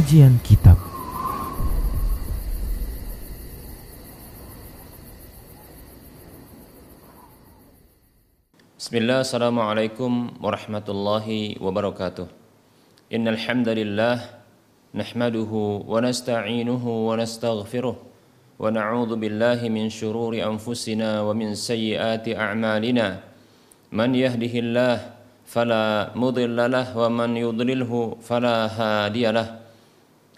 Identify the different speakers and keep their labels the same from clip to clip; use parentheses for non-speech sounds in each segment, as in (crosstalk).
Speaker 1: Kajian Kitab.
Speaker 2: Bismillah, Assalamualaikum warahmatullahi wabarakatuh. Innal hamdalillah nahmaduhu wa nasta'inuhu wa nastaghfiruh wa na'udzu billahi min shururi anfusina wa min sayyiati a'malina. Man yahdihillah fala mudilla lah wa man yudlilhu fala hadiya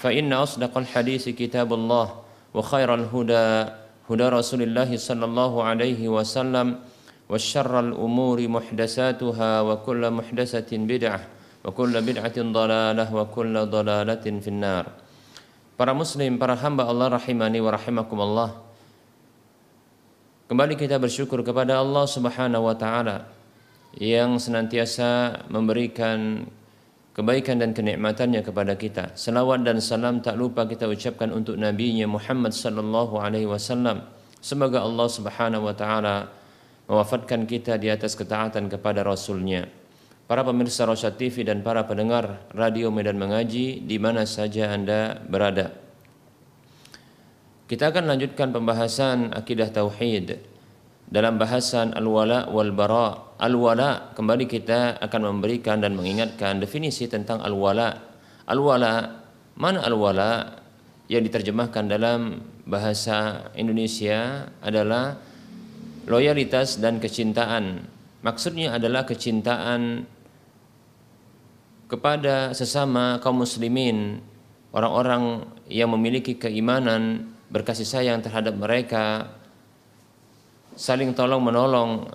Speaker 2: فإن أصدق الحديث كتاب الله وخير الهدى هدى رسول الله صلى الله عليه وسلم وشر الأمور محدثاتها وكل محدثة بدعة وكل بدعة ضلالة وكل ضلالة في النار Para muslim, para hamba Allah rahimani wa rahimakumullah Kembali kita bersyukur kepada Allah Subhanahu wa taala yang senantiasa memberikan kebaikan dan kenikmatannya kepada kita. Selawat dan salam tak lupa kita ucapkan untuk nabinya Muhammad sallallahu alaihi wasallam. Semoga Allah Subhanahu wa taala mewafatkan kita di atas ketaatan kepada rasulnya. Para pemirsa Rosyad TV dan para pendengar radio Medan Mengaji di mana saja Anda berada. Kita akan lanjutkan pembahasan akidah tauhid dalam bahasan al-wala wal bara. Al-wala kembali kita akan memberikan dan mengingatkan definisi tentang al-wala. Al-wala mana al-wala yang diterjemahkan dalam bahasa Indonesia adalah loyalitas dan kecintaan. Maksudnya adalah kecintaan kepada sesama kaum muslimin, orang-orang yang memiliki keimanan berkasih sayang terhadap mereka, saling tolong menolong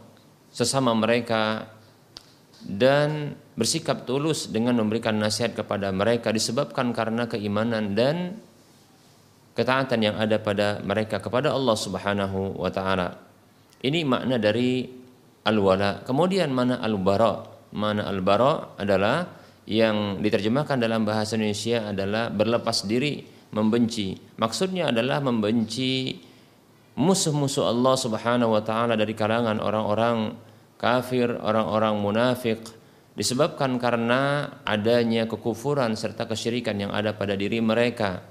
Speaker 2: sesama mereka dan bersikap tulus dengan memberikan nasihat kepada mereka disebabkan karena keimanan dan ketaatan yang ada pada mereka kepada Allah Subhanahu wa taala. Ini makna dari al-wala. Kemudian mana al-bara? Mana al-bara adalah yang diterjemahkan dalam bahasa Indonesia adalah berlepas diri membenci. Maksudnya adalah membenci musuh-musuh Allah Subhanahu wa taala dari kalangan orang-orang kafir, orang-orang munafik disebabkan karena adanya kekufuran serta kesyirikan yang ada pada diri mereka.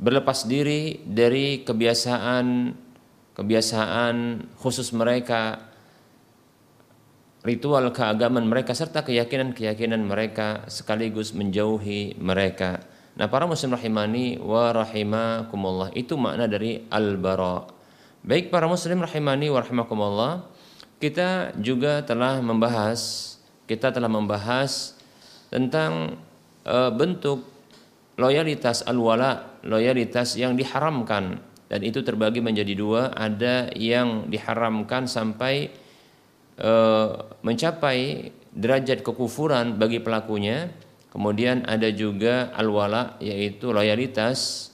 Speaker 2: Berlepas diri dari kebiasaan kebiasaan khusus mereka ritual keagamaan mereka serta keyakinan-keyakinan mereka sekaligus menjauhi mereka. Nah, para muslim rahimani wa rahimakumullah itu makna dari al-bara. Baik para muslim rahimani wa rahimakumullah, kita juga telah membahas kita telah membahas tentang e, bentuk loyalitas al-wala, loyalitas yang diharamkan dan itu terbagi menjadi dua, ada yang diharamkan sampai e, mencapai derajat kekufuran bagi pelakunya Kemudian ada juga al-wala yaitu loyalitas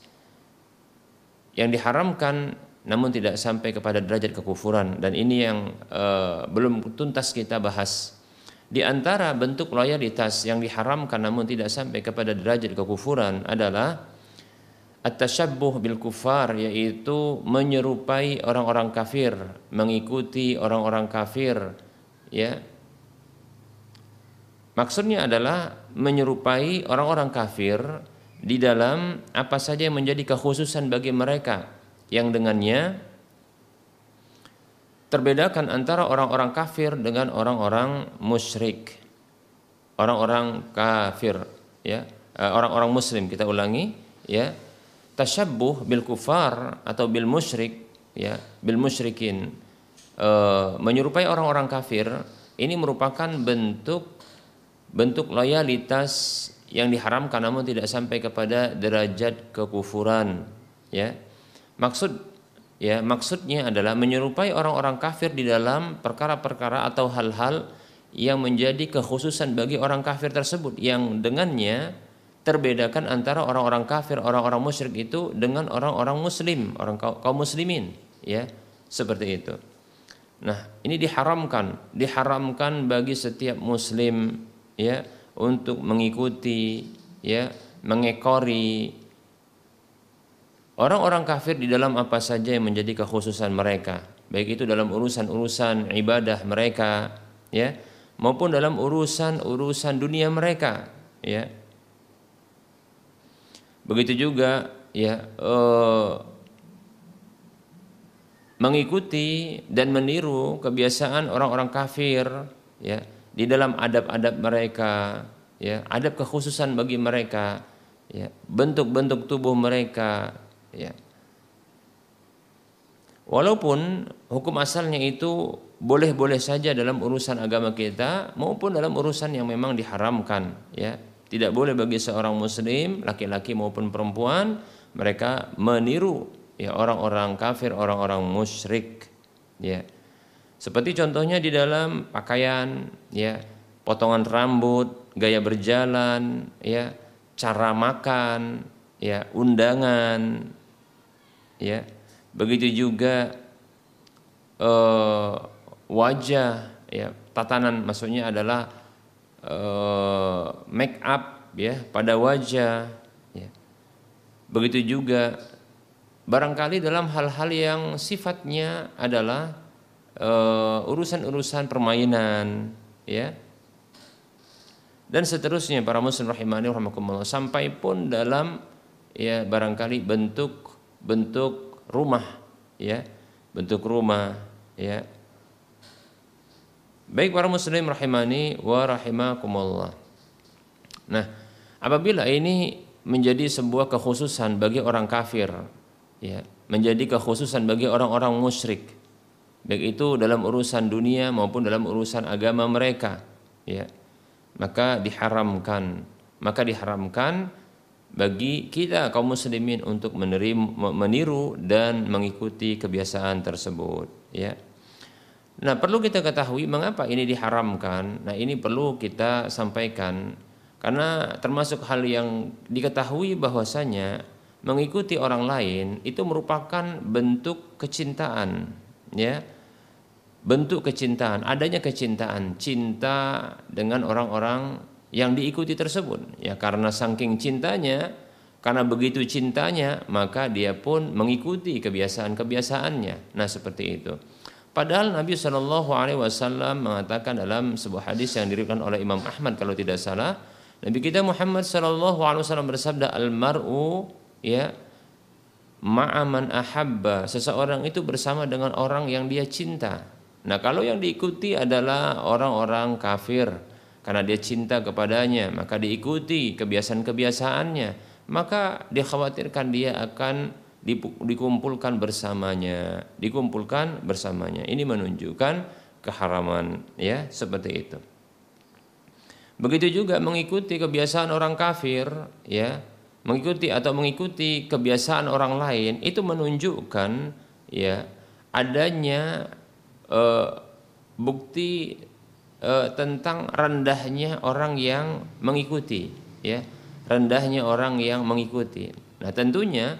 Speaker 2: yang diharamkan namun tidak sampai kepada derajat kekufuran dan ini yang uh, belum tuntas kita bahas. Di antara bentuk loyalitas yang diharamkan namun tidak sampai kepada derajat kekufuran adalah at-tashabbuh bil kufar yaitu menyerupai orang-orang kafir, mengikuti orang-orang kafir ya Maksudnya adalah menyerupai orang-orang kafir di dalam apa saja yang menjadi kekhususan bagi mereka yang dengannya terbedakan antara orang-orang kafir dengan orang-orang musyrik. Orang-orang kafir ya, eh, orang-orang muslim kita ulangi ya tasyabbuh bil kufar atau bil musyrik ya bil musyrikin e, menyerupai orang-orang kafir ini merupakan bentuk bentuk loyalitas yang diharamkan namun tidak sampai kepada derajat kekufuran ya maksud ya maksudnya adalah menyerupai orang-orang kafir di dalam perkara-perkara atau hal-hal yang menjadi kekhususan bagi orang kafir tersebut yang dengannya terbedakan antara orang-orang kafir, orang-orang musyrik itu dengan orang-orang muslim, orang kaum muslimin, ya. Seperti itu. Nah, ini diharamkan, diharamkan bagi setiap muslim ya untuk mengikuti ya, mengekori orang-orang kafir di dalam apa saja yang menjadi kekhususan mereka, baik itu dalam urusan-urusan ibadah mereka, ya, maupun dalam urusan-urusan dunia mereka, ya. Begitu juga ya eh, mengikuti dan meniru kebiasaan orang-orang kafir ya di dalam adab-adab mereka ya adab kekhususan bagi mereka ya bentuk-bentuk tubuh mereka ya walaupun hukum asalnya itu boleh-boleh saja dalam urusan agama kita maupun dalam urusan yang memang diharamkan ya tidak boleh bagi seorang muslim, laki-laki maupun perempuan, mereka meniru ya orang-orang kafir, orang-orang musyrik. Ya. Seperti contohnya di dalam pakaian, ya, potongan rambut, gaya berjalan, ya, cara makan, ya, undangan, ya. Begitu juga uh, wajah, ya, tatanan maksudnya adalah uh, make up ya pada wajah ya. begitu juga barangkali dalam hal-hal yang sifatnya adalah uh, urusan-urusan permainan ya dan seterusnya para muslim rahimani rahimakumullah sampai pun dalam ya barangkali bentuk bentuk rumah ya bentuk rumah ya Baik para muslim rahimani wa rahimakumullah. Nah, apabila ini menjadi sebuah kekhususan bagi orang kafir, ya, menjadi kekhususan bagi orang-orang musyrik, baik itu dalam urusan dunia maupun dalam urusan agama mereka, ya, maka diharamkan, maka diharamkan bagi kita kaum muslimin untuk menerima, meniru dan mengikuti kebiasaan tersebut, ya. Nah, perlu kita ketahui mengapa ini diharamkan. Nah, ini perlu kita sampaikan karena termasuk hal yang diketahui bahwasanya mengikuti orang lain itu merupakan bentuk kecintaan, ya. Bentuk kecintaan, adanya kecintaan, cinta dengan orang-orang yang diikuti tersebut. Ya, karena saking cintanya, karena begitu cintanya, maka dia pun mengikuti kebiasaan-kebiasaannya. Nah, seperti itu. Padahal Nabi Shallallahu Alaihi Wasallam mengatakan dalam sebuah hadis yang diriwayatkan oleh Imam Ahmad kalau tidak salah, Nabi kita Muhammad Shallallahu Alaihi Wasallam bersabda al mar'u ya ma'aman ahabba seseorang itu bersama dengan orang yang dia cinta. Nah kalau yang diikuti adalah orang-orang kafir karena dia cinta kepadanya maka diikuti kebiasaan-kebiasaannya maka dikhawatirkan dia akan dikumpulkan bersamanya, dikumpulkan bersamanya. Ini menunjukkan keharaman ya, seperti itu. Begitu juga mengikuti kebiasaan orang kafir ya, mengikuti atau mengikuti kebiasaan orang lain itu menunjukkan ya adanya uh, bukti uh, tentang rendahnya orang yang mengikuti ya, rendahnya orang yang mengikuti. Nah, tentunya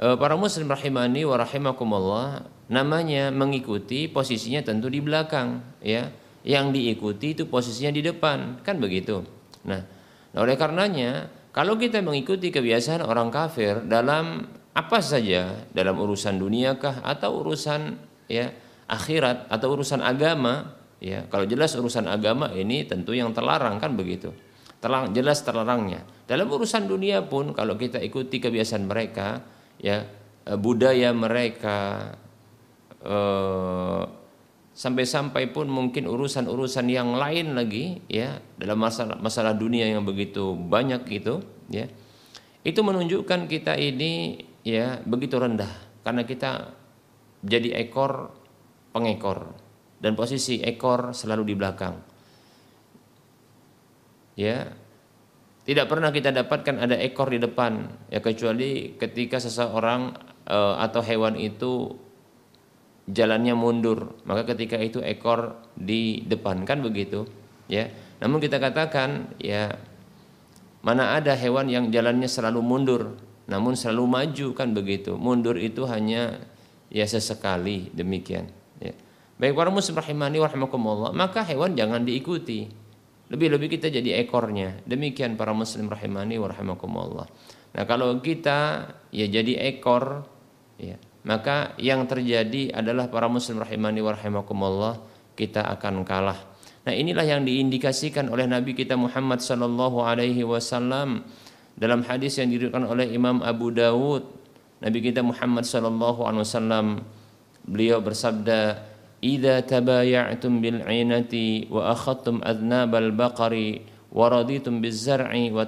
Speaker 2: Eh, para muslim rahimani wa rahimakumullah namanya mengikuti posisinya tentu di belakang ya. Yang diikuti itu posisinya di depan kan begitu? Nah, nah oleh karenanya kalau kita mengikuti kebiasaan orang kafir dalam apa saja dalam urusan duniakah atau urusan ya akhirat atau urusan agama ya. Kalau jelas urusan agama ini tentu yang terlarang kan begitu? Terlang jelas terlarangnya. Dalam urusan dunia pun kalau kita ikuti kebiasaan mereka ya eh, budaya mereka eh, sampai-sampai pun mungkin urusan-urusan yang lain lagi ya dalam masalah masalah dunia yang begitu banyak itu ya Itu menunjukkan kita ini ya begitu rendah. Karena kita jadi ekor pengekor dan posisi ekor selalu di belakang. Ya. Tidak pernah kita dapatkan ada ekor di depan ya kecuali ketika seseorang e, atau hewan itu jalannya mundur, maka ketika itu ekor di depan kan begitu, ya. Namun kita katakan ya mana ada hewan yang jalannya selalu mundur, namun selalu maju kan begitu. Mundur itu hanya ya sesekali demikian. Baik para muslim rahimani warahmatullah, maka hewan jangan diikuti. Lebih-lebih kita jadi ekornya. Demikian para muslim rahimani warahmatullah. Nah, kalau kita ya jadi ekor ya, maka yang terjadi adalah para muslim rahimani warahmatullah kita akan kalah. Nah, inilah yang diindikasikan oleh Nabi kita Muhammad sallallahu alaihi wasallam dalam hadis yang diriwayatkan oleh Imam Abu Dawud. Nabi kita Muhammad sallallahu alaihi wasallam beliau bersabda إذا تبايعتم بالعينة وأخذتم أذناب البقر adnabal بالزرع wa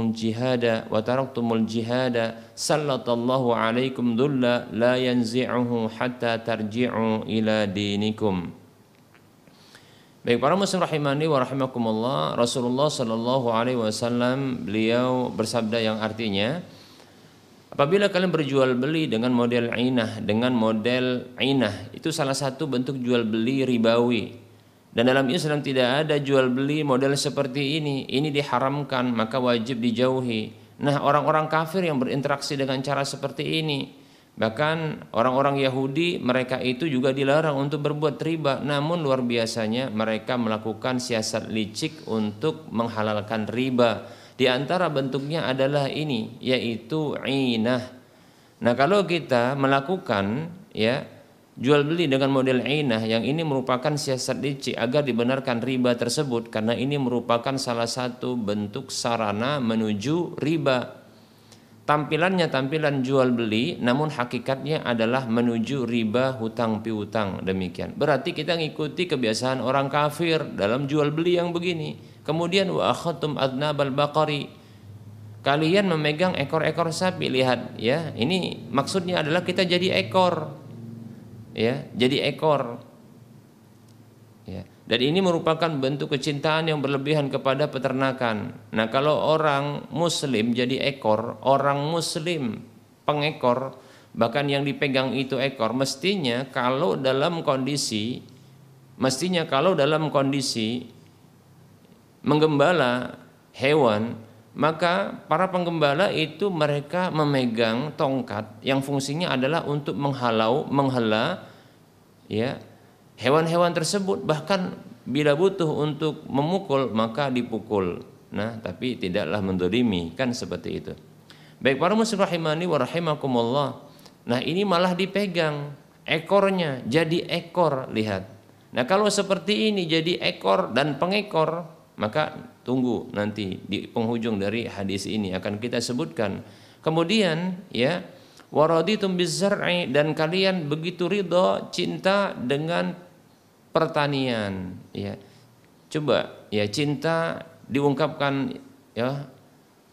Speaker 2: الجهاد biz الجهاد سلط الله عليكم wa لا ينزعه حتى ترجعوا إلى دينكم. Baik para muslim rahimani wa rahimakumullah Rasulullah sallallahu alaihi wasallam beliau bersabda yang artinya Apabila kalian berjual beli dengan model ainah, dengan model ainah, itu salah satu bentuk jual beli ribawi. Dan dalam Islam tidak ada jual beli model seperti ini. Ini diharamkan, maka wajib dijauhi. Nah, orang-orang kafir yang berinteraksi dengan cara seperti ini, bahkan orang-orang Yahudi, mereka itu juga dilarang untuk berbuat riba. Namun luar biasanya mereka melakukan siasat licik untuk menghalalkan riba di antara bentuknya adalah ini yaitu inah. Nah, kalau kita melakukan ya jual beli dengan model inah yang ini merupakan siasat licik agar dibenarkan riba tersebut karena ini merupakan salah satu bentuk sarana menuju riba. Tampilannya tampilan jual beli namun hakikatnya adalah menuju riba hutang piutang demikian. Berarti kita ngikuti kebiasaan orang kafir dalam jual beli yang begini. Kemudian wa akhadtum adnabal baqari. Kalian memegang ekor-ekor sapi, lihat ya. Ini maksudnya adalah kita jadi ekor. Ya, jadi ekor. Ya. Dan ini merupakan bentuk kecintaan yang berlebihan kepada peternakan. Nah, kalau orang muslim jadi ekor, orang muslim pengekor, bahkan yang dipegang itu ekor, mestinya kalau dalam kondisi mestinya kalau dalam kondisi menggembala hewan, maka para penggembala itu mereka memegang tongkat yang fungsinya adalah untuk menghalau, menghela ya hewan-hewan tersebut bahkan bila butuh untuk memukul maka dipukul. Nah, tapi tidaklah mendolimi kan seperti itu. Baik para muslim rahimani wa rahimakumullah. Nah, ini malah dipegang ekornya jadi ekor lihat. Nah, kalau seperti ini jadi ekor dan pengekor maka tunggu nanti di penghujung dari hadis ini akan kita sebutkan. Kemudian ya waraditum bizar'i dan kalian begitu ridho cinta dengan pertanian ya. Coba ya cinta diungkapkan ya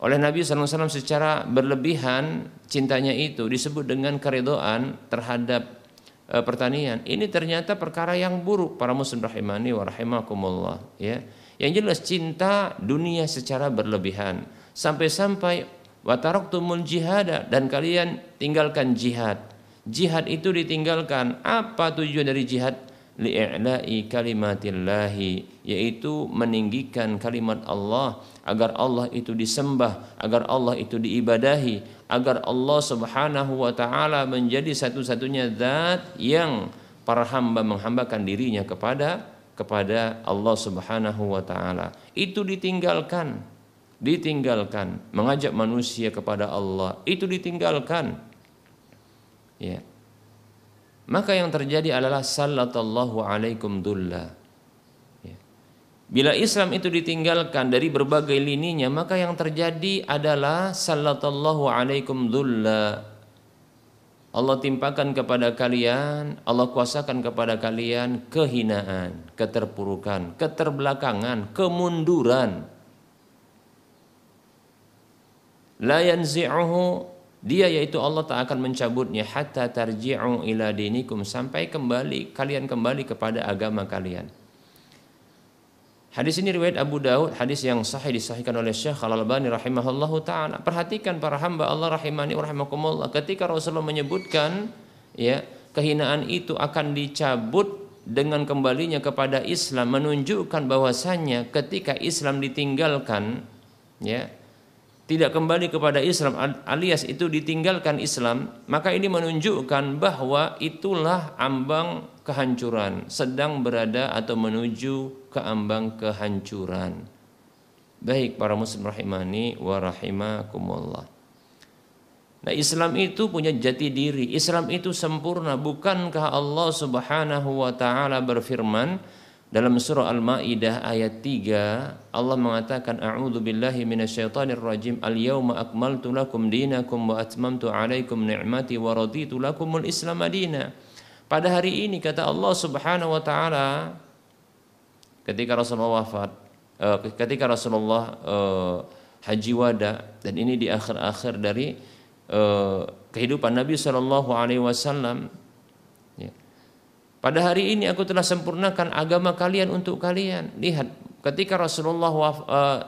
Speaker 2: oleh Nabi SAW secara berlebihan cintanya itu disebut dengan keridoan terhadap e, pertanian. Ini ternyata perkara yang buruk para muslim rahimani wa rahimakumullah ya yang jelas cinta dunia secara berlebihan. Sampai-sampai wataraktumul jihad dan kalian tinggalkan jihad. Jihad itu ditinggalkan. Apa tujuan dari jihad? Li'la'i kalimatillahi yaitu meninggikan kalimat Allah agar Allah itu disembah, agar Allah itu diibadahi, agar Allah Subhanahu wa taala menjadi satu-satunya zat yang para hamba menghambakan dirinya kepada kepada Allah Subhanahu wa taala. Itu ditinggalkan. Ditinggalkan mengajak manusia kepada Allah. Itu ditinggalkan. Ya. Maka yang terjadi adalah sallallahu alaikum dulla. Ya. Bila Islam itu ditinggalkan dari berbagai lininya, maka yang terjadi adalah sallallahu alaikum dulla Allah timpakan kepada kalian, Allah kuasakan kepada kalian kehinaan, keterpurukan, keterbelakangan, kemunduran. la yanzi'uhu dia yaitu Allah tak akan mencabutnya hatta tarji'u ila dinikum sampai kembali kalian kembali kepada agama kalian. Hadis ini riwayat Abu Daud, hadis yang sahih disahihkan oleh Syekh Al-Albani rahimahullahu taala. Perhatikan para hamba Allah rahimani rahimakumullah ketika Rasulullah menyebutkan ya kehinaan itu akan dicabut dengan kembalinya kepada Islam menunjukkan bahwasannya ketika Islam ditinggalkan ya tidak kembali kepada Islam alias itu ditinggalkan Islam maka ini menunjukkan bahwa itulah ambang kehancuran sedang berada atau menuju ke ambang kehancuran. Baik para muslim rahimani wa rahimakumullah. Nah Islam itu punya jati diri, Islam itu sempurna. Bukankah Allah subhanahu wa ta'ala berfirman dalam surah Al-Ma'idah ayat 3 Allah mengatakan a'udzu billahi minasyaitonir rajim al-yauma akmaltu lakum dinakum wa atmamtu 'alaikum ni'mati wa raditu lakumul islam madina. Pada hari ini kata Allah Subhanahu wa taala ketika Rasulullah wafat uh, ketika Rasulullah uh, haji wada dan ini di akhir-akhir dari uh, kehidupan Nabi Shallallahu alaihi wasallam pada hari ini aku telah sempurnakan agama kalian untuk kalian. Lihat, ketika Rasulullah uh,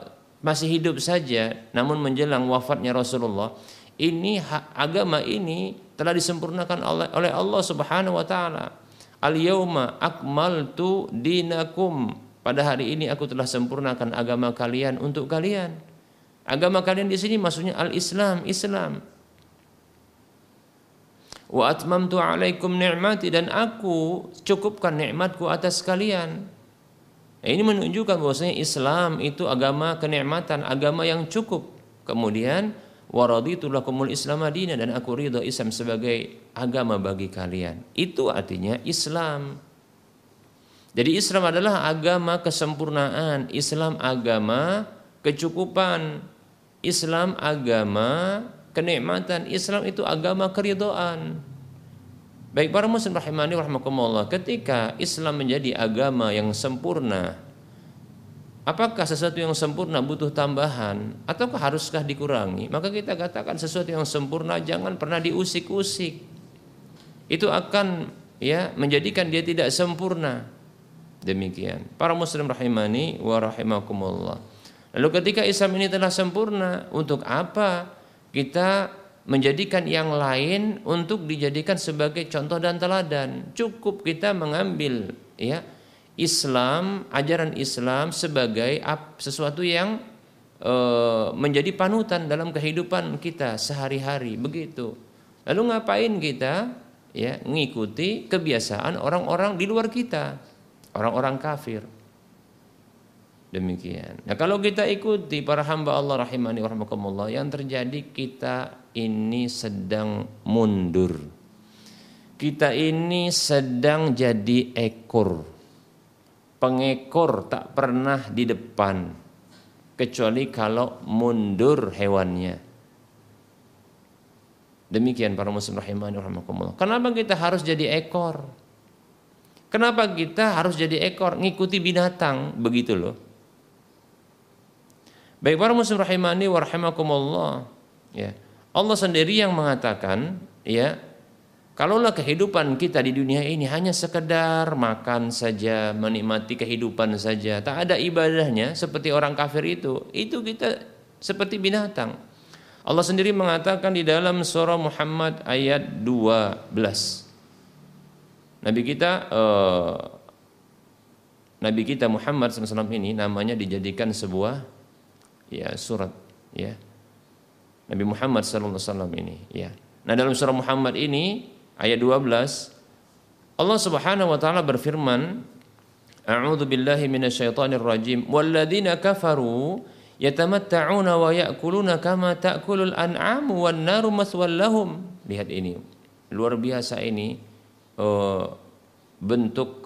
Speaker 2: masih hidup saja, namun menjelang wafatnya Rasulullah, ini agama ini telah disempurnakan oleh, oleh Allah Subhanahu wa taala. Al yauma akmaltu dinakum. Pada hari ini aku telah sempurnakan agama kalian untuk kalian. Agama kalian di sini maksudnya al-Islam, Islam. Wa atmamtu alaikum ni'mati dan aku cukupkan nikmatku atas kalian. Ini menunjukkan bahwasanya Islam itu agama kenikmatan, agama yang cukup. Kemudian waraditu lakumul Islam madina dan aku ridho Islam sebagai agama bagi kalian. Itu artinya Islam. Jadi Islam adalah agama kesempurnaan, Islam agama kecukupan, Islam agama kenikmatan. Islam itu agama keridoan. Baik para muslim rahimani rahimakumullah, ketika Islam menjadi agama yang sempurna, apakah sesuatu yang sempurna butuh tambahan ataukah haruskah dikurangi? Maka kita katakan sesuatu yang sempurna jangan pernah diusik-usik. Itu akan ya menjadikan dia tidak sempurna. Demikian. Para muslim rahimani wa rahimakumullah. Lalu ketika Islam ini telah sempurna, untuk apa kita menjadikan yang lain untuk dijadikan sebagai contoh dan teladan. Cukup kita mengambil ya Islam, ajaran Islam sebagai sesuatu yang e, menjadi panutan dalam kehidupan kita sehari-hari begitu. Lalu ngapain kita ya mengikuti kebiasaan orang-orang di luar kita, orang-orang kafir. Demikian. Nah kalau kita ikuti para hamba Allah rahimani warahmatullah yang terjadi kita ini sedang mundur. Kita ini sedang jadi ekor. Pengekor tak pernah di depan. Kecuali kalau mundur hewannya. Demikian para muslim rahimani warahmatullah. Kenapa kita harus jadi ekor? Kenapa kita harus jadi ekor? Ngikuti binatang. Begitu loh. Baik para muslim rahimani wa rahimakumullah. Ya. Allah sendiri yang mengatakan, ya, kalaulah kehidupan kita di dunia ini hanya sekedar makan saja, menikmati kehidupan saja, tak ada ibadahnya seperti orang kafir itu, itu kita seperti binatang. Allah sendiri mengatakan di dalam surah Muhammad ayat 12. Nabi kita uh, Nabi kita Muhammad SAW ini namanya dijadikan sebuah ya surat ya Nabi Muhammad sallallahu alaihi wasallam ini ya. Nah dalam surah Muhammad ini ayat 12 Allah Subhanahu wa taala berfirman A'udzu billahi minasyaitonir rajim walladzina kafaru yatamatta'una wa ya'kuluna kama ta'kulul an'amu wan naru maswal lahum. Lihat ini. Luar biasa ini uh, bentuk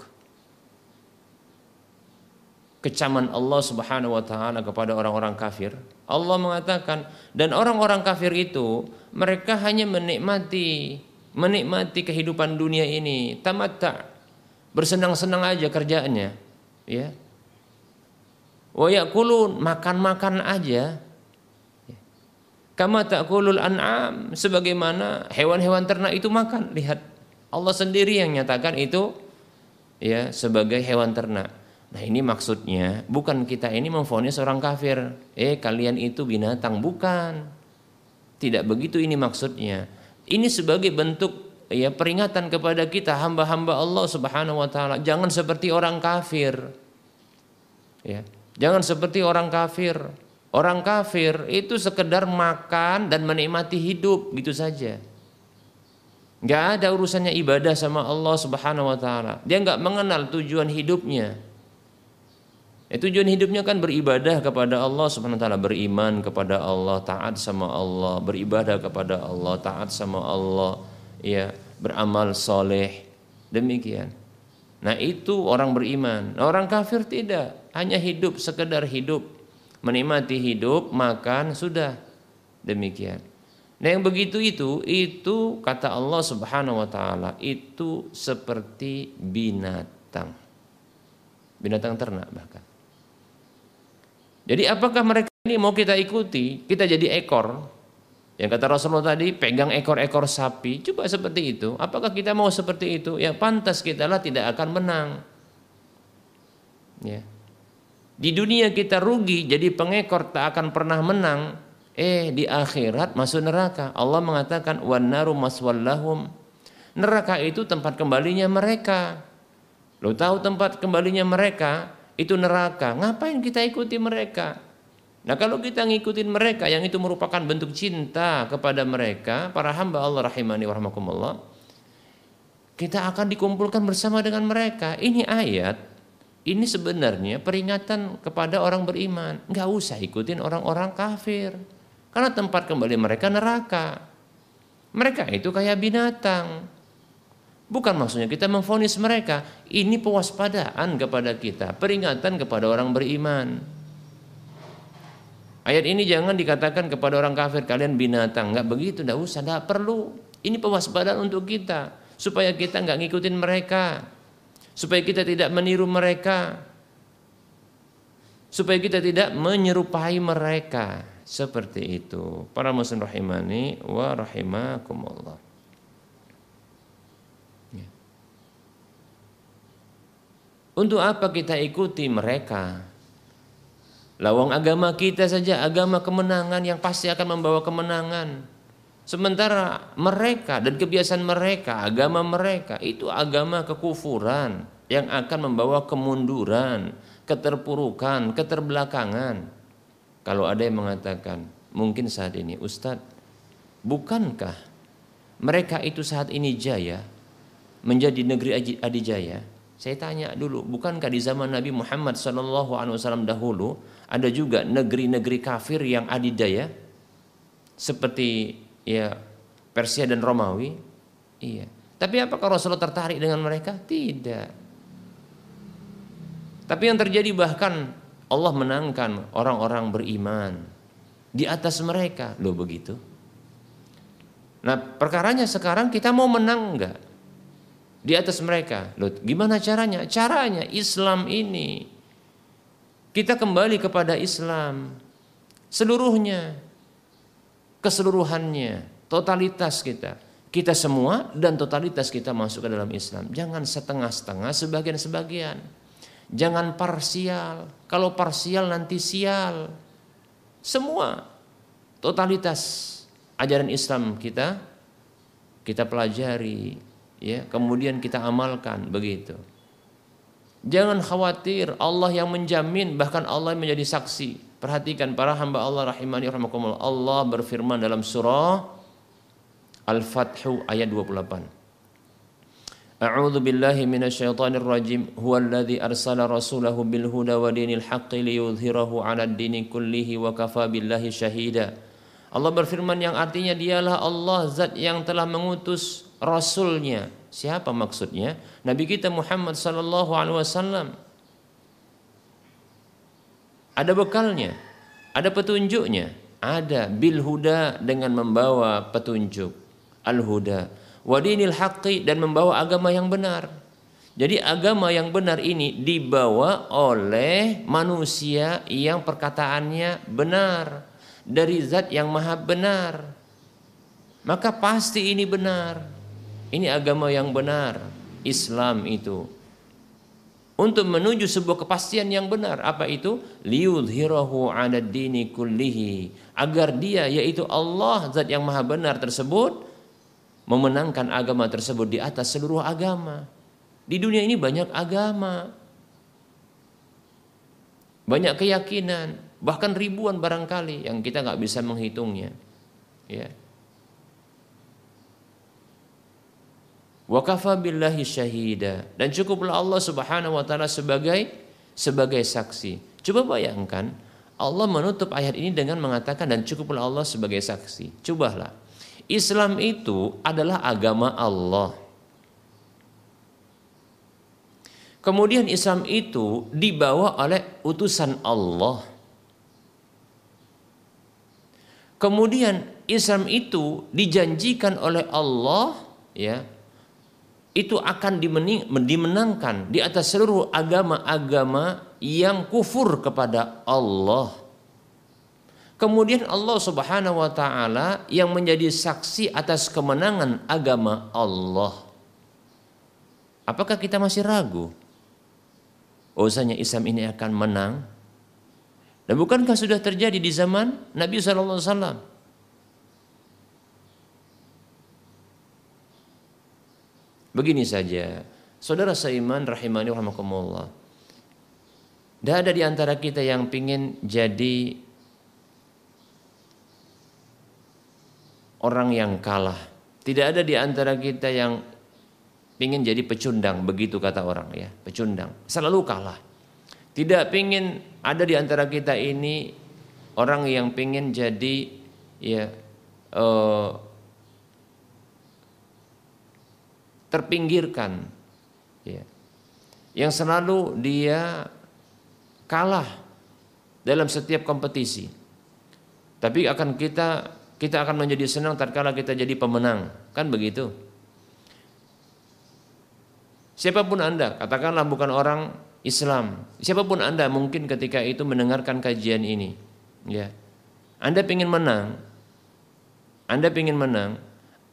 Speaker 2: kecaman Allah Subhanahu wa taala kepada orang-orang kafir. Allah mengatakan dan orang-orang kafir itu mereka hanya menikmati menikmati kehidupan dunia ini, tamatta. Bersenang-senang aja kerjanya, ya. Wa yakulun makan-makan aja. Kama ta'kulul an'am sebagaimana hewan-hewan ternak itu makan. Lihat Allah sendiri yang nyatakan itu ya sebagai hewan ternak. Nah ini maksudnya bukan kita ini memfonis orang kafir. Eh kalian itu binatang bukan. Tidak begitu ini maksudnya. Ini sebagai bentuk ya peringatan kepada kita hamba-hamba Allah Subhanahu wa taala. Jangan seperti orang kafir. Ya. Jangan seperti orang kafir. Orang kafir itu sekedar makan dan menikmati hidup gitu saja. Gak ada urusannya ibadah sama Allah Subhanahu wa taala. Dia nggak mengenal tujuan hidupnya. Ya, tujuan hidupnya kan beribadah kepada Allah Subhanahu wa taala, beriman kepada Allah, taat sama Allah, beribadah kepada Allah, taat sama Allah, ya, beramal soleh. Demikian. Nah, itu orang beriman. Nah, orang kafir tidak, hanya hidup sekedar hidup menikmati hidup, makan, sudah. Demikian. Nah yang begitu itu, itu kata Allah subhanahu wa ta'ala, itu seperti binatang. Binatang ternak bahkan. Jadi apakah mereka ini mau kita ikuti, kita jadi ekor, yang kata Rasulullah tadi, pegang ekor-ekor sapi, coba seperti itu. Apakah kita mau seperti itu? Ya pantas kita lah tidak akan menang. Ya. Di dunia kita rugi jadi pengekor tak akan pernah menang. Eh di akhirat masuk neraka. Allah mengatakan wanaru maswallahum. Neraka itu tempat kembalinya mereka. Lo tahu tempat kembalinya mereka itu neraka. Ngapain kita ikuti mereka? Nah kalau kita ngikutin mereka yang itu merupakan bentuk cinta kepada mereka, para hamba Allah rahimani warahmatullah, kita akan dikumpulkan bersama dengan mereka. Ini ayat ini sebenarnya peringatan kepada orang beriman. Nggak usah ikutin orang-orang kafir. Karena tempat kembali mereka neraka. Mereka itu kayak binatang. Bukan maksudnya kita memfonis mereka. Ini pewaspadaan kepada kita. Peringatan kepada orang beriman. Ayat ini jangan dikatakan kepada orang kafir kalian binatang. Nggak begitu, nggak usah, nggak perlu. Ini pewaspadaan untuk kita. Supaya kita nggak ngikutin mereka supaya kita tidak meniru mereka supaya kita tidak menyerupai mereka seperti itu para muslim rahimani wa rahimakumullah untuk apa kita ikuti mereka lawang agama kita saja agama kemenangan yang pasti akan membawa kemenangan Sementara mereka dan kebiasaan mereka, agama mereka itu agama kekufuran yang akan membawa kemunduran, keterpurukan, keterbelakangan. Kalau ada yang mengatakan, mungkin saat ini Ustadz, bukankah mereka itu saat ini jaya menjadi negeri adijaya? Saya tanya dulu, bukankah di zaman Nabi Muhammad SAW dahulu ada juga negeri-negeri kafir yang adidaya? Seperti ya Persia dan Romawi. Iya. Tapi apakah Rasulullah tertarik dengan mereka? Tidak. Tapi yang terjadi bahkan Allah menangkan orang-orang beriman di atas mereka. Loh begitu. Nah perkaranya sekarang kita mau menang enggak? Di atas mereka. Loh gimana caranya? Caranya Islam ini. Kita kembali kepada Islam. Seluruhnya keseluruhannya, totalitas kita. Kita semua dan totalitas kita masuk ke dalam Islam. Jangan setengah-setengah, sebagian-sebagian. Jangan parsial. Kalau parsial nanti sial. Semua totalitas ajaran Islam kita kita pelajari ya, kemudian kita amalkan begitu. Jangan khawatir Allah yang menjamin bahkan Allah yang menjadi saksi. Perhatikan para hamba Allah rahimani rahimakumullah. Allah berfirman dalam surah Al-Fathu ayat 28. A'udzu billahi minasyaitonir rajim. Huwallazi arsala rasulahu bil huda wa dinil haqqi liyudhhirahu dini billahi syahida. Allah berfirman yang artinya dialah Allah zat yang telah mengutus rasulnya Siapa maksudnya? Nabi kita Muhammad sallallahu alaihi wasallam. Ada bekalnya, ada petunjuknya, ada bil huda dengan membawa petunjuk al huda wadinil haqqi dan membawa agama yang benar. Jadi agama yang benar ini dibawa oleh manusia yang perkataannya benar dari zat yang maha benar. Maka pasti ini benar. Ini agama yang benar. Islam itu. Untuk menuju sebuah kepastian yang benar. Apa itu? Liudhirahu ala dini kullihi. Agar dia yaitu Allah zat yang maha benar tersebut memenangkan agama tersebut di atas seluruh agama. Di dunia ini banyak agama. Banyak keyakinan, bahkan ribuan barangkali yang kita nggak bisa menghitungnya. Ya. Wa syahida dan cukuplah Allah Subhanahu wa taala sebagai sebagai saksi. Coba bayangkan Allah menutup ayat ini dengan mengatakan dan cukuplah Allah sebagai saksi. Cobalah. Islam itu adalah agama Allah. Kemudian Islam itu dibawa oleh utusan Allah. Kemudian Islam itu dijanjikan oleh Allah ya itu akan dimenangkan di atas seluruh agama-agama yang kufur kepada Allah. Kemudian Allah Subhanahu wa taala yang menjadi saksi atas kemenangan agama Allah. Apakah kita masih ragu? Usahanya Islam ini akan menang? Dan bukankah sudah terjadi di zaman Nabi sallallahu alaihi wasallam? Begini saja, saudara seiman rahimani rahimakumullah. Tidak ada di antara kita yang ingin jadi orang yang kalah. Tidak ada di antara kita yang ingin jadi pecundang, begitu kata orang ya, pecundang. Selalu kalah. Tidak ingin ada di antara kita ini orang yang ingin jadi ya uh, terpinggirkan. Ya. yang selalu dia kalah dalam setiap kompetisi. Tapi akan kita kita akan menjadi senang tatkala kita jadi pemenang. Kan begitu? Siapa pun anda katakanlah bukan orang Islam. Siapa pun anda mungkin ketika itu mendengarkan kajian ini. Ya. Anda ingin menang. Anda ingin menang.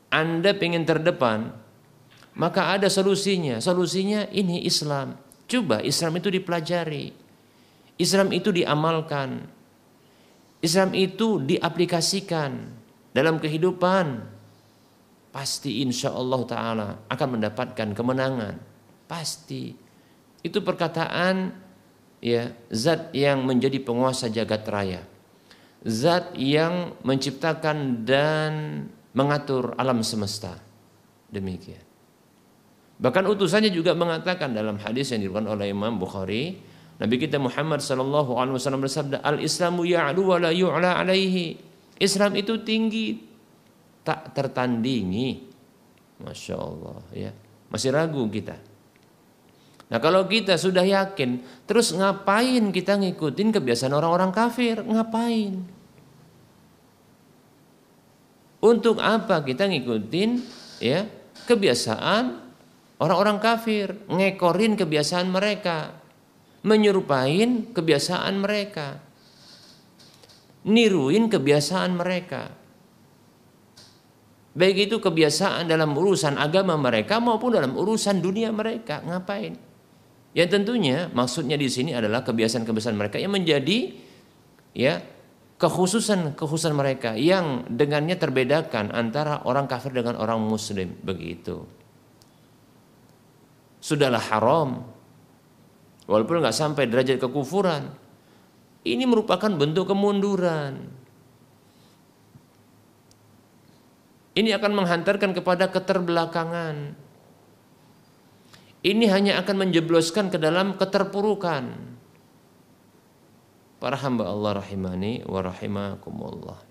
Speaker 2: Anda ingin terdepan maka ada solusinya. Solusinya ini Islam. Coba Islam itu dipelajari. Islam itu diamalkan. Islam itu diaplikasikan dalam kehidupan. Pasti insya Allah Ta'ala akan mendapatkan kemenangan. Pasti. Itu perkataan ya zat yang menjadi penguasa jagat raya. Zat yang menciptakan dan mengatur alam semesta. Demikian. Bahkan utusannya juga mengatakan dalam hadis yang diriwayatkan oleh Imam Bukhari, Nabi kita Muhammad sallallahu alaihi wasallam bersabda, "Al-Islamu ya'lu wa la yu'la alaihi." Islam itu tinggi tak tertandingi. Masya Allah ya. Masih ragu kita. Nah kalau kita sudah yakin, terus ngapain kita ngikutin kebiasaan orang-orang kafir? Ngapain? Untuk apa kita ngikutin ya kebiasaan Orang-orang kafir ngekorin kebiasaan mereka, menyerupain kebiasaan mereka, niruin kebiasaan mereka. Baik itu kebiasaan dalam urusan agama mereka maupun dalam urusan dunia mereka. Ngapain? Yang tentunya maksudnya di sini adalah kebiasaan-kebiasaan mereka yang menjadi ya kekhususan kekhususan mereka yang dengannya terbedakan antara orang kafir dengan orang muslim begitu sudahlah haram. Walaupun nggak sampai derajat kekufuran. Ini merupakan bentuk kemunduran. Ini akan menghantarkan kepada keterbelakangan. Ini hanya akan menjebloskan ke dalam keterpurukan. Para hamba Allah rahimani wa rahimakumullah.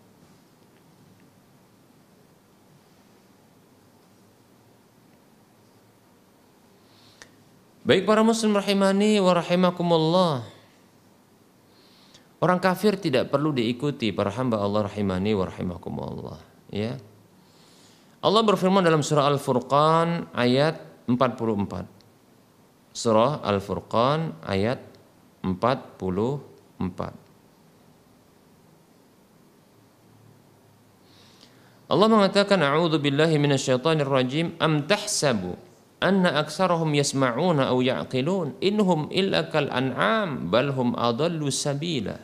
Speaker 2: Baik para muslim rahimani wa rahimakumullah. Orang kafir tidak perlu diikuti para hamba Allah rahimani wa rahimakumullah, ya. Allah berfirman dalam surah Al-Furqan ayat 44. Surah Al-Furqan ayat 44. Allah mengatakan a'udzu billahi minasyaitonir rajim am tahsabu anna aktsarahum yasma'una aw ya'qilun. Inhum illa kal an'am bal hum adallu sabila.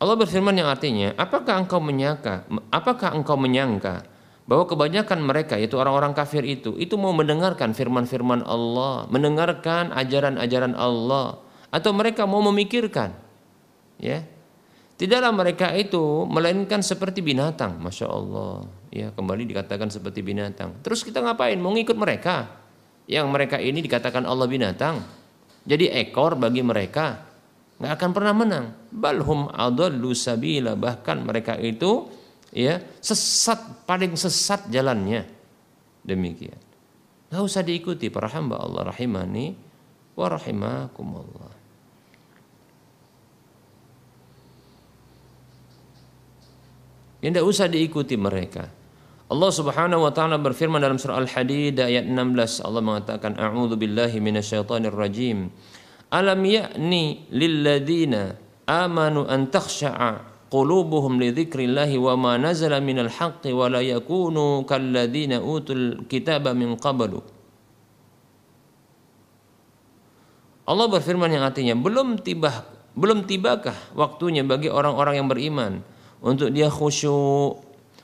Speaker 2: Allah berfirman yang artinya apakah engkau menyangka apakah engkau menyangka bahwa kebanyakan mereka yaitu orang-orang kafir itu itu mau mendengarkan firman-firman Allah, mendengarkan ajaran-ajaran Allah atau mereka mau memikirkan ya Tidaklah mereka itu melainkan seperti binatang, masya Allah. Ya kembali dikatakan seperti binatang. Terus kita ngapain? Mau ngikut mereka? Yang mereka ini dikatakan Allah binatang. Jadi ekor bagi mereka nggak akan pernah menang. Balhum adallu sabila bahkan mereka itu ya sesat paling sesat jalannya. Demikian. Nggak usah diikuti para hamba Allah rahimani wa rahimakumullah. Ya tidak usah diikuti mereka. Allah Subhanahu wa taala berfirman dalam surah Al-Hadid ayat 16 Allah mengatakan a'udzu billahi minasyaitonir rajim. Alam ya'ni lilladzina amanu an takhsha'a qulubuhum li dzikrillahi wa ma nazala minal haqqi wa la yakunu kalladzina utul kitaba min qablu. Allah berfirman yang artinya belum tiba belum tibakah waktunya bagi orang-orang yang beriman untuk dia khusyuk,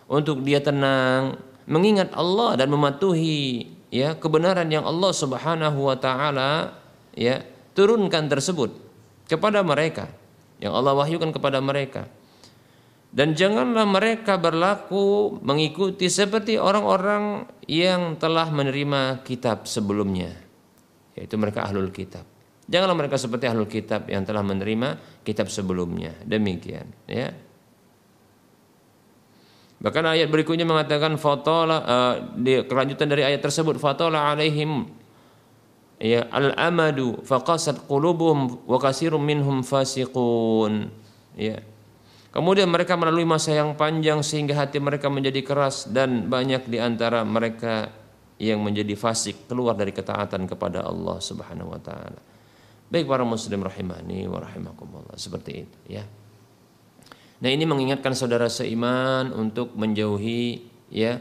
Speaker 2: untuk dia tenang, mengingat Allah dan mematuhi ya kebenaran yang Allah Subhanahu wa taala ya turunkan tersebut kepada mereka yang Allah wahyukan kepada mereka. Dan janganlah mereka berlaku mengikuti seperti orang-orang yang telah menerima kitab sebelumnya, yaitu mereka ahlul kitab. Janganlah mereka seperti ahlul kitab yang telah menerima kitab sebelumnya. Demikian, ya. Bahkan ayat berikutnya mengatakan fatola uh, di kelanjutan dari ayat tersebut fatola alaihim ya al-amadu faqasat qulubuhum wa kasirum minhum fasiqun ya Kemudian mereka melalui masa yang panjang sehingga hati mereka menjadi keras dan banyak di antara mereka yang menjadi fasik keluar dari ketaatan kepada Allah Subhanahu wa taala. Baik para muslim rahimani wa rahimakumullah seperti itu ya. Nah ini mengingatkan saudara seiman untuk menjauhi ya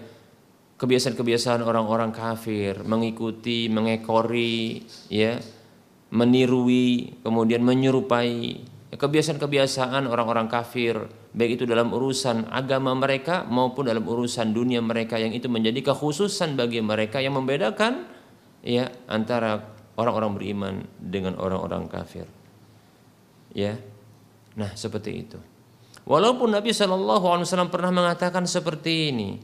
Speaker 2: kebiasaan-kebiasaan orang-orang kafir, mengikuti, mengekori, ya, menirui, kemudian menyerupai kebiasaan-kebiasaan orang-orang kafir, baik itu dalam urusan agama mereka maupun dalam urusan dunia mereka yang itu menjadi kekhususan bagi mereka yang membedakan ya antara orang-orang beriman dengan orang-orang kafir. Ya. Nah, seperti itu. Walaupun Nabi Shallallahu Alaihi Wasallam pernah mengatakan seperti ini,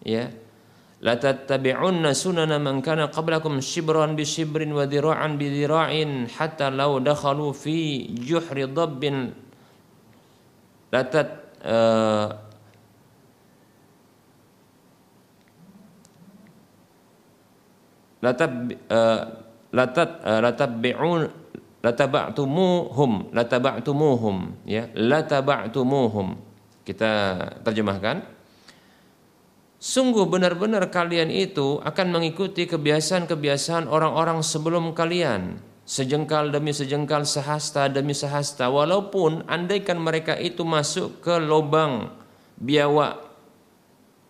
Speaker 2: ya, la tattabi'unna sunana man kana qablakum shibran bi shibrin wa dira'an bi dira'in hatta law dakhalu fi juhri dabbin. La tat uh, la la tabi'un lataba'tumuhum. Lataba'tumuhum ya. Lataba'tumuhum. Kita terjemahkan. Sungguh benar-benar kalian itu akan mengikuti kebiasaan-kebiasaan orang-orang sebelum kalian. Sejengkal demi sejengkal sehasta demi sehasta. Walaupun andaikan mereka itu masuk ke lubang biawak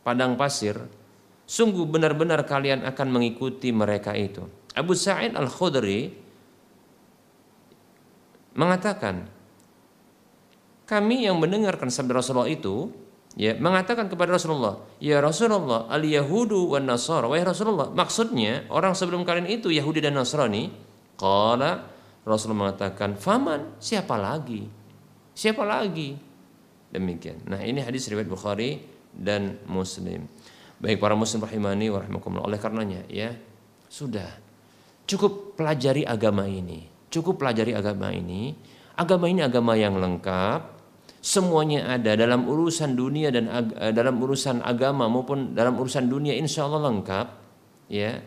Speaker 2: padang pasir sungguh benar-benar kalian akan mengikuti mereka itu. Abu Sa'id Al-Khudri mengatakan kami yang mendengarkan sabda Rasulullah itu ya mengatakan kepada Rasulullah, "Ya Rasulullah, al-yahudu wan nasara." Wahai Rasulullah, maksudnya orang sebelum kalian itu Yahudi dan Nasrani. Qala Rasulullah mengatakan, "Faman? Siapa lagi? Siapa lagi?" Demikian. Nah, ini hadis riwayat Bukhari dan Muslim. Baik para muslim rahimani wa Oleh karenanya ya, sudah cukup pelajari agama ini Cukup pelajari agama ini. Agama ini agama yang lengkap. Semuanya ada dalam urusan dunia dan eh, dalam urusan agama maupun dalam urusan dunia insya Allah lengkap. Ya,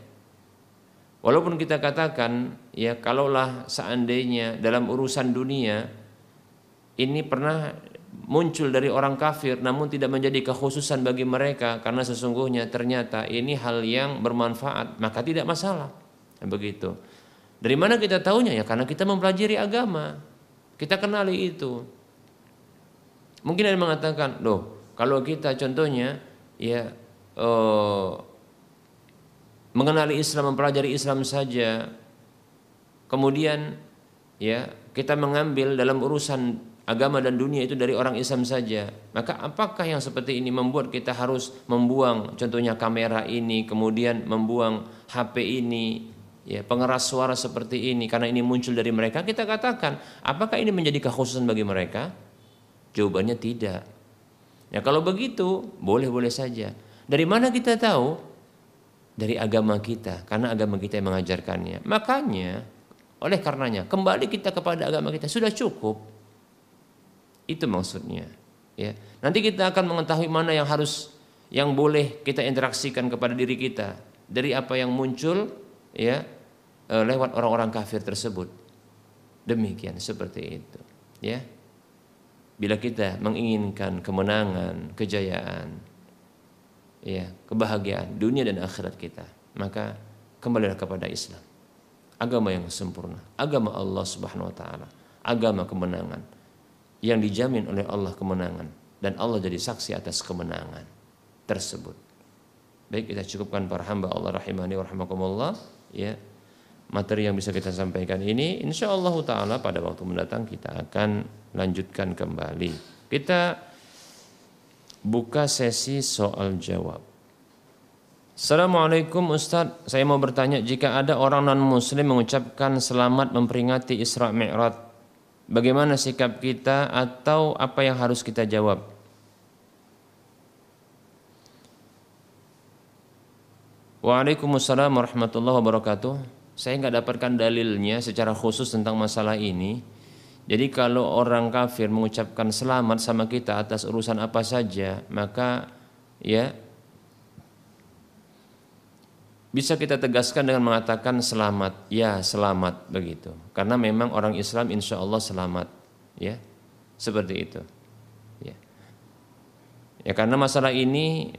Speaker 2: Walaupun kita katakan ya kalaulah seandainya dalam urusan dunia ini pernah muncul dari orang kafir namun tidak menjadi kekhususan bagi mereka karena sesungguhnya ternyata ini hal yang bermanfaat maka tidak masalah begitu dari mana kita tahunya? Ya karena kita mempelajari agama. Kita kenali itu. Mungkin ada yang mengatakan, loh Kalau kita contohnya ya uh, mengenali Islam, mempelajari Islam saja, kemudian ya kita mengambil dalam urusan agama dan dunia itu dari orang Islam saja, maka apakah yang seperti ini membuat kita harus membuang contohnya kamera ini, kemudian membuang HP ini, ya pengeras suara seperti ini karena ini muncul dari mereka, kita katakan apakah ini menjadi kekhususan bagi mereka? Jawabannya tidak. Ya kalau begitu boleh-boleh saja. Dari mana kita tahu? Dari agama kita, karena agama kita yang mengajarkannya. Makanya oleh karenanya kembali kita kepada agama kita sudah cukup. Itu maksudnya. Ya. Nanti kita akan mengetahui mana yang harus yang boleh kita interaksikan kepada diri kita dari apa yang muncul ya eh, lewat orang-orang kafir tersebut. Demikian seperti itu, ya. Bila kita menginginkan kemenangan, kejayaan, ya, kebahagiaan dunia dan akhirat kita, maka kembalilah kepada Islam. Agama yang sempurna, agama Allah Subhanahu wa taala, agama kemenangan yang dijamin oleh Allah kemenangan dan Allah jadi saksi atas kemenangan tersebut. Baik kita cukupkan para hamba Allah rahimani wa ya. Materi yang bisa kita sampaikan ini insya Allah taala pada waktu mendatang kita akan lanjutkan kembali. Kita buka sesi soal jawab. Assalamualaikum Ustadz, saya mau bertanya jika ada orang non muslim mengucapkan selamat memperingati Isra Mi'raj, bagaimana sikap kita atau apa yang harus kita jawab? Waalaikumsalam warahmatullahi wabarakatuh. Saya nggak dapatkan dalilnya secara khusus tentang masalah ini. Jadi kalau orang kafir mengucapkan selamat sama kita atas urusan apa saja, maka ya bisa kita tegaskan dengan mengatakan selamat, ya selamat begitu. Karena memang orang Islam insya Allah selamat, ya seperti itu. Ya, ya karena masalah ini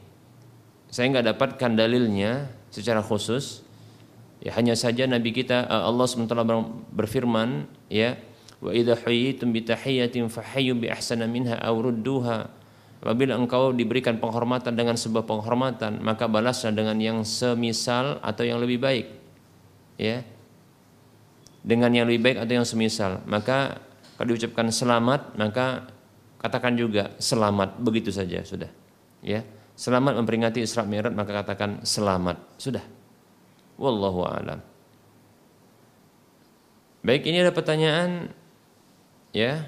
Speaker 2: saya nggak dapatkan dalilnya secara khusus. Ya hanya saja Nabi kita eh, Allah SWT berfirman ya Wa idza hayyitum bi tahiyatin fahayyu bi ahsana minha aw rudduha. Apabila engkau diberikan penghormatan dengan sebuah penghormatan, maka balaslah dengan yang semisal atau yang lebih baik. Ya. Dengan yang lebih baik atau yang semisal. Maka kalau diucapkan selamat, maka katakan juga selamat begitu saja sudah. Ya. Selamat memperingati Isra Mi'raj maka katakan selamat. Sudah. Wallahu a'lam. Baik, ini ada pertanyaan ya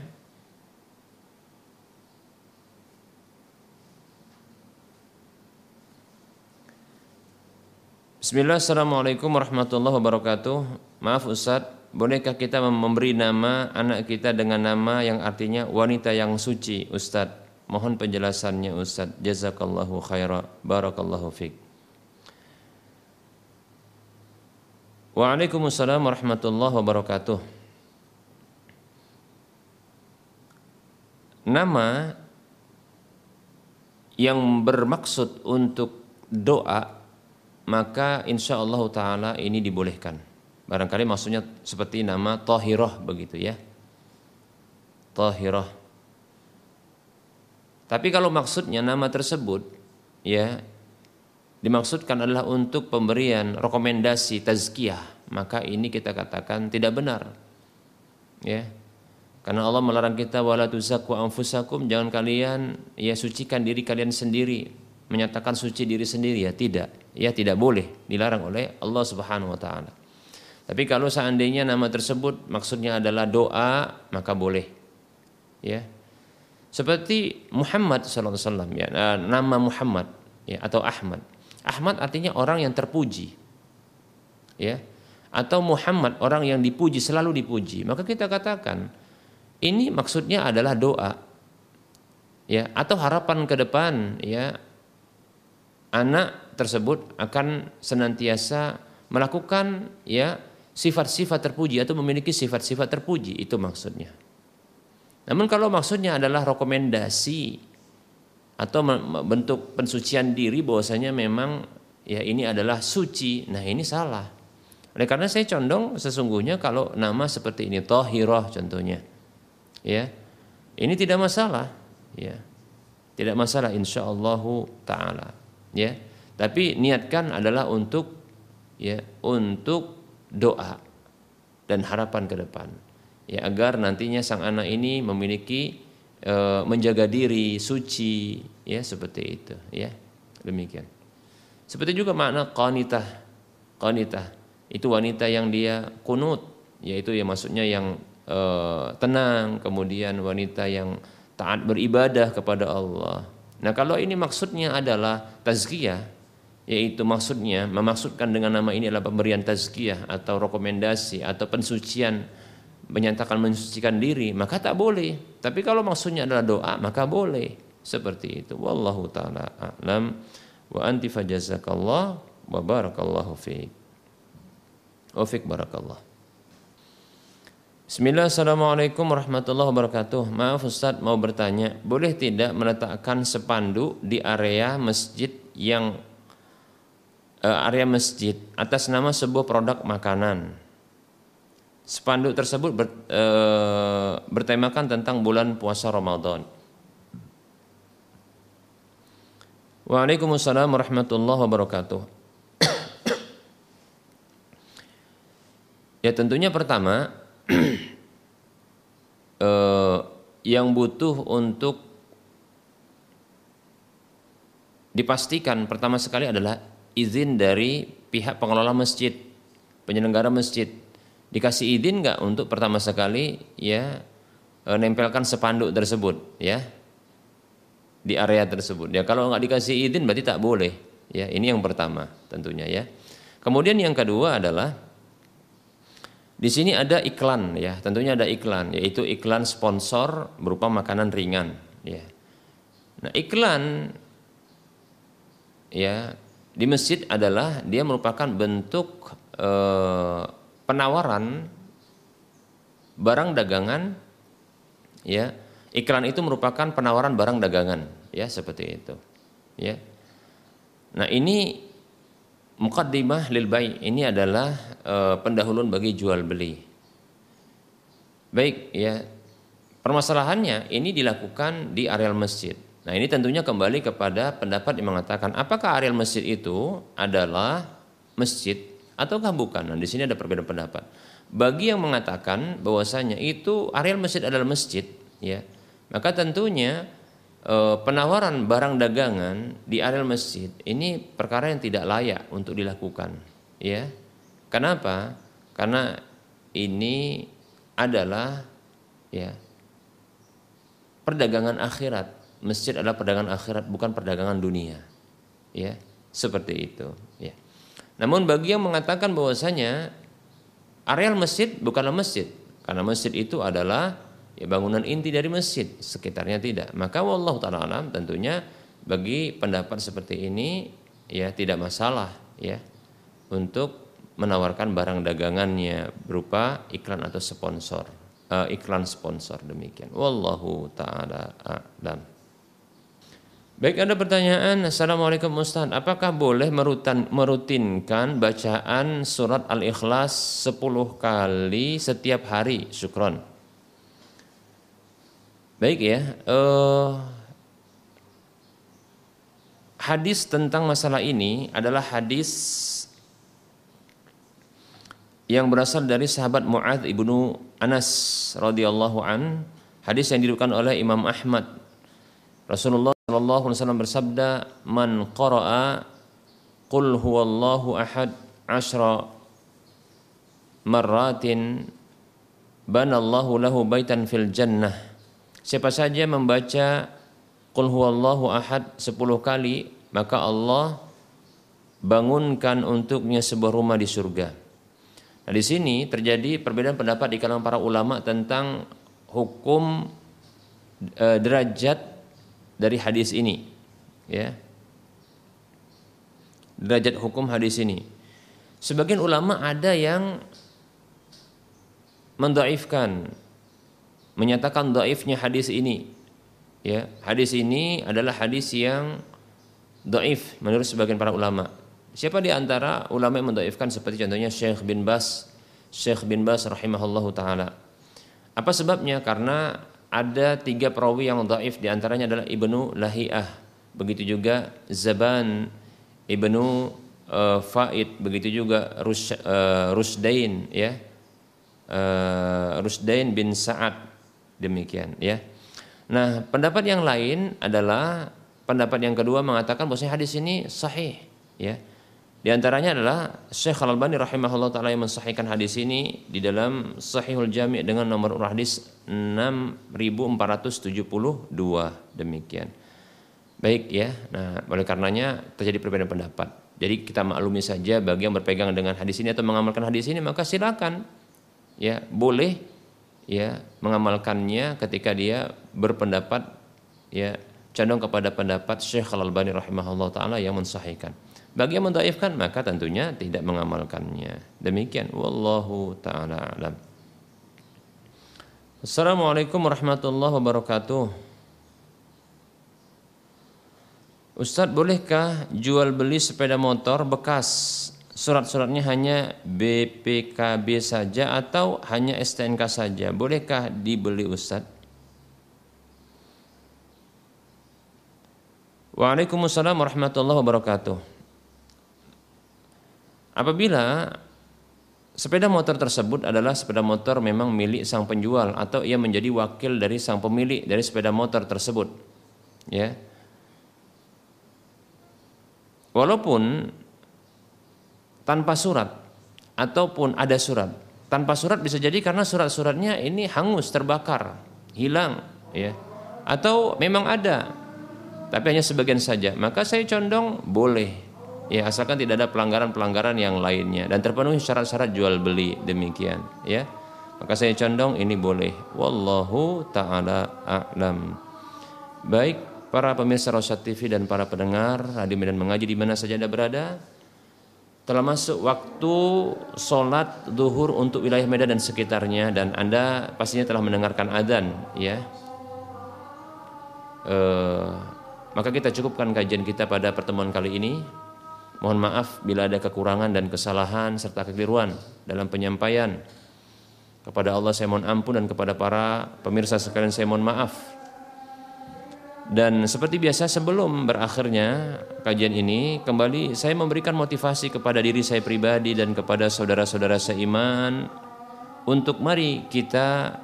Speaker 2: Bismillah, Assalamualaikum warahmatullahi wabarakatuh Maaf Ustadz, bolehkah kita memberi nama anak kita dengan nama yang artinya wanita yang suci Ustadz Mohon penjelasannya Ustadz Jazakallahu khaira Barakallahu fiqh Waalaikumsalam warahmatullahi wabarakatuh nama yang bermaksud untuk doa maka insya Allah taala ini dibolehkan. Barangkali maksudnya seperti nama Tahirah begitu ya. Tahirah. Tapi kalau maksudnya nama tersebut ya dimaksudkan adalah untuk pemberian rekomendasi tazkiyah, maka ini kita katakan tidak benar. Ya, karena Allah melarang kita wala tuzakku anfusakum, jangan kalian ya sucikan diri kalian sendiri, menyatakan suci diri sendiri ya tidak. Ya tidak boleh, dilarang oleh Allah Subhanahu wa taala. Tapi kalau seandainya nama tersebut maksudnya adalah doa, maka boleh. Ya. Seperti Muhammad sallallahu alaihi wasallam ya, eh, nama Muhammad ya atau Ahmad. Ahmad artinya orang yang terpuji. Ya. Atau Muhammad orang yang dipuji, selalu dipuji. Maka kita katakan ini maksudnya adalah doa. Ya, atau harapan ke depan ya anak tersebut akan senantiasa melakukan ya sifat-sifat terpuji atau memiliki sifat-sifat terpuji itu maksudnya. Namun kalau maksudnya adalah rekomendasi atau bentuk pensucian diri bahwasanya memang ya ini adalah suci, nah ini salah. Oleh karena saya condong sesungguhnya kalau nama seperti ini tohiroh contohnya ya ini tidak masalah ya Tidak masalah insyaallah taala. Ya. Tapi niatkan adalah untuk ya untuk doa dan harapan ke depan. Ya agar nantinya sang anak ini memiliki e, menjaga diri suci ya seperti itu ya. Demikian. Seperti juga makna qanitah. Qanitah itu wanita yang dia kunut yaitu ya maksudnya yang e, tenang, kemudian wanita yang taat beribadah kepada Allah. Nah, kalau ini maksudnya adalah tazkiyah, yaitu maksudnya memaksudkan dengan nama ini adalah pemberian tazkiyah atau rekomendasi atau pensucian menyatakan mensucikan diri, maka tak boleh. Tapi kalau maksudnya adalah doa, maka boleh. Seperti itu. Wallahu taala a'lam wa anti fajazakallah wa barakallahu fiik. Wa fiik barakallah. Bismillah, Assalamualaikum warahmatullahi wabarakatuh. Maaf Ustadz mau bertanya, boleh tidak meletakkan sepanduk di area masjid yang uh, area masjid atas nama sebuah produk makanan? Spanduk tersebut ber, uh, bertemakan tentang bulan puasa Ramadan. Waalaikumsalam warahmatullahi wabarakatuh. ya tentunya pertama (clears throat) eh, yang butuh untuk dipastikan pertama sekali adalah izin dari pihak pengelola masjid, penyelenggara masjid. Dikasih izin nggak untuk pertama sekali ya eh, nempelkan sepanduk tersebut ya di area tersebut. Ya kalau nggak dikasih izin berarti tak boleh. Ya ini yang pertama tentunya ya. Kemudian yang kedua adalah di sini ada iklan ya, tentunya ada iklan yaitu iklan sponsor berupa makanan ringan ya. Nah, iklan ya di masjid adalah dia merupakan bentuk eh, penawaran barang dagangan ya. Iklan itu merupakan penawaran barang dagangan ya seperti itu. Ya. Nah, ini mukaddimah lil bay ini adalah uh, pendahuluan bagi jual beli. Baik ya. Permasalahannya ini dilakukan di areal masjid. Nah, ini tentunya kembali kepada pendapat yang mengatakan apakah areal masjid itu adalah masjid ataukah bukan. Nah, di sini ada perbedaan pendapat. Bagi yang mengatakan bahwasanya itu areal masjid adalah masjid, ya, maka tentunya Eh, penawaran barang dagangan di area masjid ini perkara yang tidak layak untuk dilakukan ya kenapa karena ini adalah ya perdagangan akhirat masjid adalah perdagangan akhirat bukan perdagangan dunia ya seperti itu namun bagi yang mengatakan bahwasanya areal masjid bukanlah masjid karena masjid itu adalah ya bangunan inti dari masjid sekitarnya tidak. Maka wallahu taala alam tentunya bagi pendapat seperti ini ya tidak masalah ya untuk menawarkan barang dagangannya berupa iklan atau sponsor uh, iklan sponsor demikian. Wallahu taala alam Baik ada pertanyaan. Assalamualaikum Ustaz. Apakah boleh merutan, merutinkan bacaan surat Al-Ikhlas 10 kali setiap hari? Syukron. Baik ya, uh, hadis tentang masalah ini adalah hadis yang berasal dari sahabat Mu'adz ibnu Anas radhiyallahu an, hadis yang diriwayatkan oleh Imam Ahmad. Rasulullah sallallahu alaihi wasallam bersabda, "Man qara'a qul huwallahu ahad ashra marratin banallahu lahu baitan fil jannah." Siapa saja membaca Qul huwallahu ahad 10 kali maka Allah bangunkan untuknya sebuah rumah di surga. Nah, di sini terjadi perbedaan pendapat di kalangan para ulama tentang hukum e, derajat dari hadis ini. Ya. Derajat hukum hadis ini. Sebagian ulama ada yang mendaifkan menyatakan dhaifnya hadis ini. Ya, hadis ini adalah hadis yang dhaif menurut sebagian para ulama. Siapa di antara ulama yang mendaifkan seperti contohnya Syekh bin Bas, Syekh bin Bas rahimahullahu taala. Apa sebabnya? Karena ada tiga perawi yang dhaif di antaranya adalah Ibnu Lahiyah begitu juga Zaban Ibnu uh, Faid begitu juga Rus, uh, Rusdain ya. Uh, Rusdain bin Sa'ad demikian ya. Nah pendapat yang lain adalah pendapat yang kedua mengatakan bahwa hadis ini sahih ya di antaranya adalah Syekh Al-Albani rahimahullah taala yang mensahihkan hadis ini di dalam Sahihul Jami' dengan nomor hadis 6472 demikian. Baik ya. Nah, oleh karenanya terjadi perbedaan pendapat. Jadi kita maklumi saja bagi yang berpegang dengan hadis ini atau mengamalkan hadis ini maka silakan ya boleh ya mengamalkannya ketika dia berpendapat ya condong kepada pendapat Syekh Al-Albani rahimahullah taala yang mensahihkan. Bagi yang mendaifkan maka tentunya tidak mengamalkannya. Demikian wallahu taala alam. Assalamualaikum warahmatullahi wabarakatuh. Ustadz bolehkah jual beli sepeda motor bekas surat-suratnya hanya BPKB saja atau hanya STNK saja bolehkah dibeli Ustadz Waalaikumsalam warahmatullahi wabarakatuh Apabila sepeda motor tersebut adalah sepeda motor memang milik sang penjual atau ia menjadi wakil dari sang pemilik dari sepeda motor tersebut. Ya. Walaupun tanpa surat ataupun ada surat. Tanpa surat bisa jadi karena surat-suratnya ini hangus, terbakar, hilang, ya. Atau memang ada, tapi hanya sebagian saja. Maka saya condong boleh ya asalkan tidak ada pelanggaran-pelanggaran yang lainnya. Dan terpenuhi syarat-syarat jual beli demikian ya. Maka saya condong ini boleh. Wallahu taala a'lam. Baik para pemirsa Rosyad TV dan para pendengar radio Medan mengaji di mana saja Anda berada. Telah masuk waktu sholat duhur untuk wilayah Medan dan sekitarnya dan Anda pastinya telah mendengarkan adzan ya. Uh, maka kita cukupkan kajian kita pada pertemuan kali ini Mohon maaf bila ada kekurangan dan kesalahan serta kekeliruan dalam penyampaian. Kepada Allah saya mohon ampun dan kepada para pemirsa sekalian saya mohon maaf. Dan seperti biasa sebelum berakhirnya kajian ini kembali saya memberikan motivasi kepada diri saya pribadi dan kepada saudara-saudara seiman untuk mari kita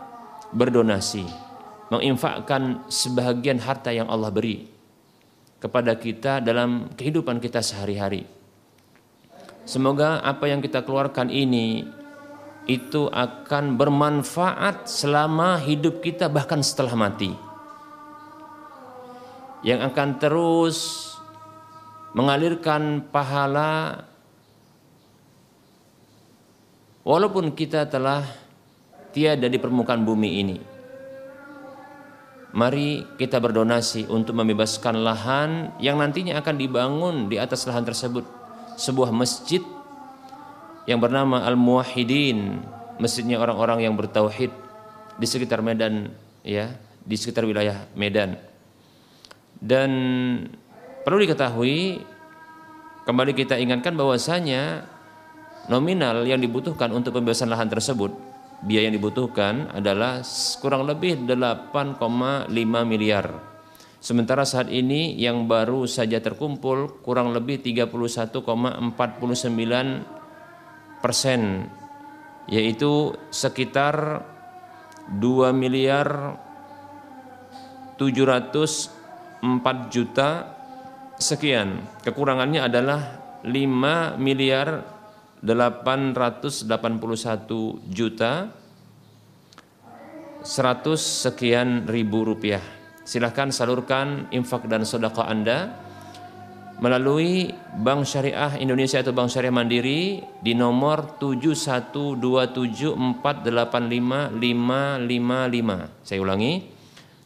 Speaker 2: berdonasi, menginfakkan sebahagian harta yang Allah beri kepada kita dalam kehidupan kita sehari-hari. Semoga apa yang kita keluarkan ini itu akan bermanfaat selama hidup kita bahkan setelah mati. Yang akan terus mengalirkan pahala walaupun kita telah tiada di permukaan bumi ini. Mari kita berdonasi untuk membebaskan lahan yang nantinya akan dibangun di atas lahan tersebut sebuah masjid yang bernama Al-Muwahhidin, masjidnya orang-orang yang bertauhid di sekitar Medan ya, di sekitar wilayah Medan. Dan perlu diketahui kembali kita ingatkan bahwasanya nominal yang dibutuhkan untuk pembebasan lahan tersebut biaya yang dibutuhkan adalah kurang lebih 8,5 miliar. Sementara saat ini yang baru saja terkumpul kurang lebih 31,49 persen yaitu sekitar 2 miliar 704 juta sekian. Kekurangannya adalah 5 miliar 881 juta 100 sekian ribu rupiah. Silahkan salurkan infak dan sodako Anda melalui Bank Syariah Indonesia atau Bank Syariah Mandiri di nomor 71274855555. Saya ulangi,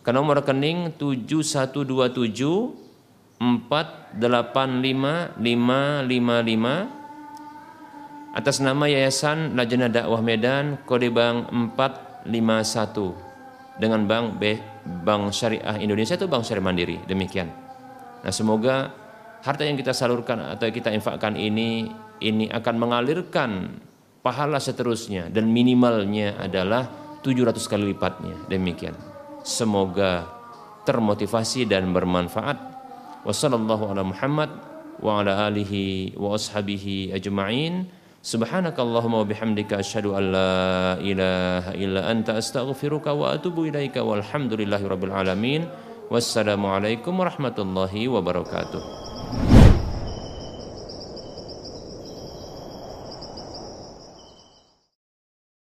Speaker 2: ke nomor rekening 71274855555 atas nama Yayasan Lajnah Dakwah Medan kode bank 451 dengan bank B Bank Syariah Indonesia itu Bank Syariah Mandiri demikian. Nah, semoga harta yang kita salurkan atau kita infakkan ini ini akan mengalirkan pahala seterusnya dan minimalnya adalah 700 kali lipatnya demikian. semoga termotivasi dan bermanfaat. Wassallallahu ala Muhammad wa ala alihi wa ashabihi ajma'in. Subhanakallahumma wa bihamdika asyhadu an la ilaha illa anta astaghfiruka wa atubu ilaika walhamdulillahi rabbil alamin. Wassalamualaikum warahmatullahi wabarakatuh.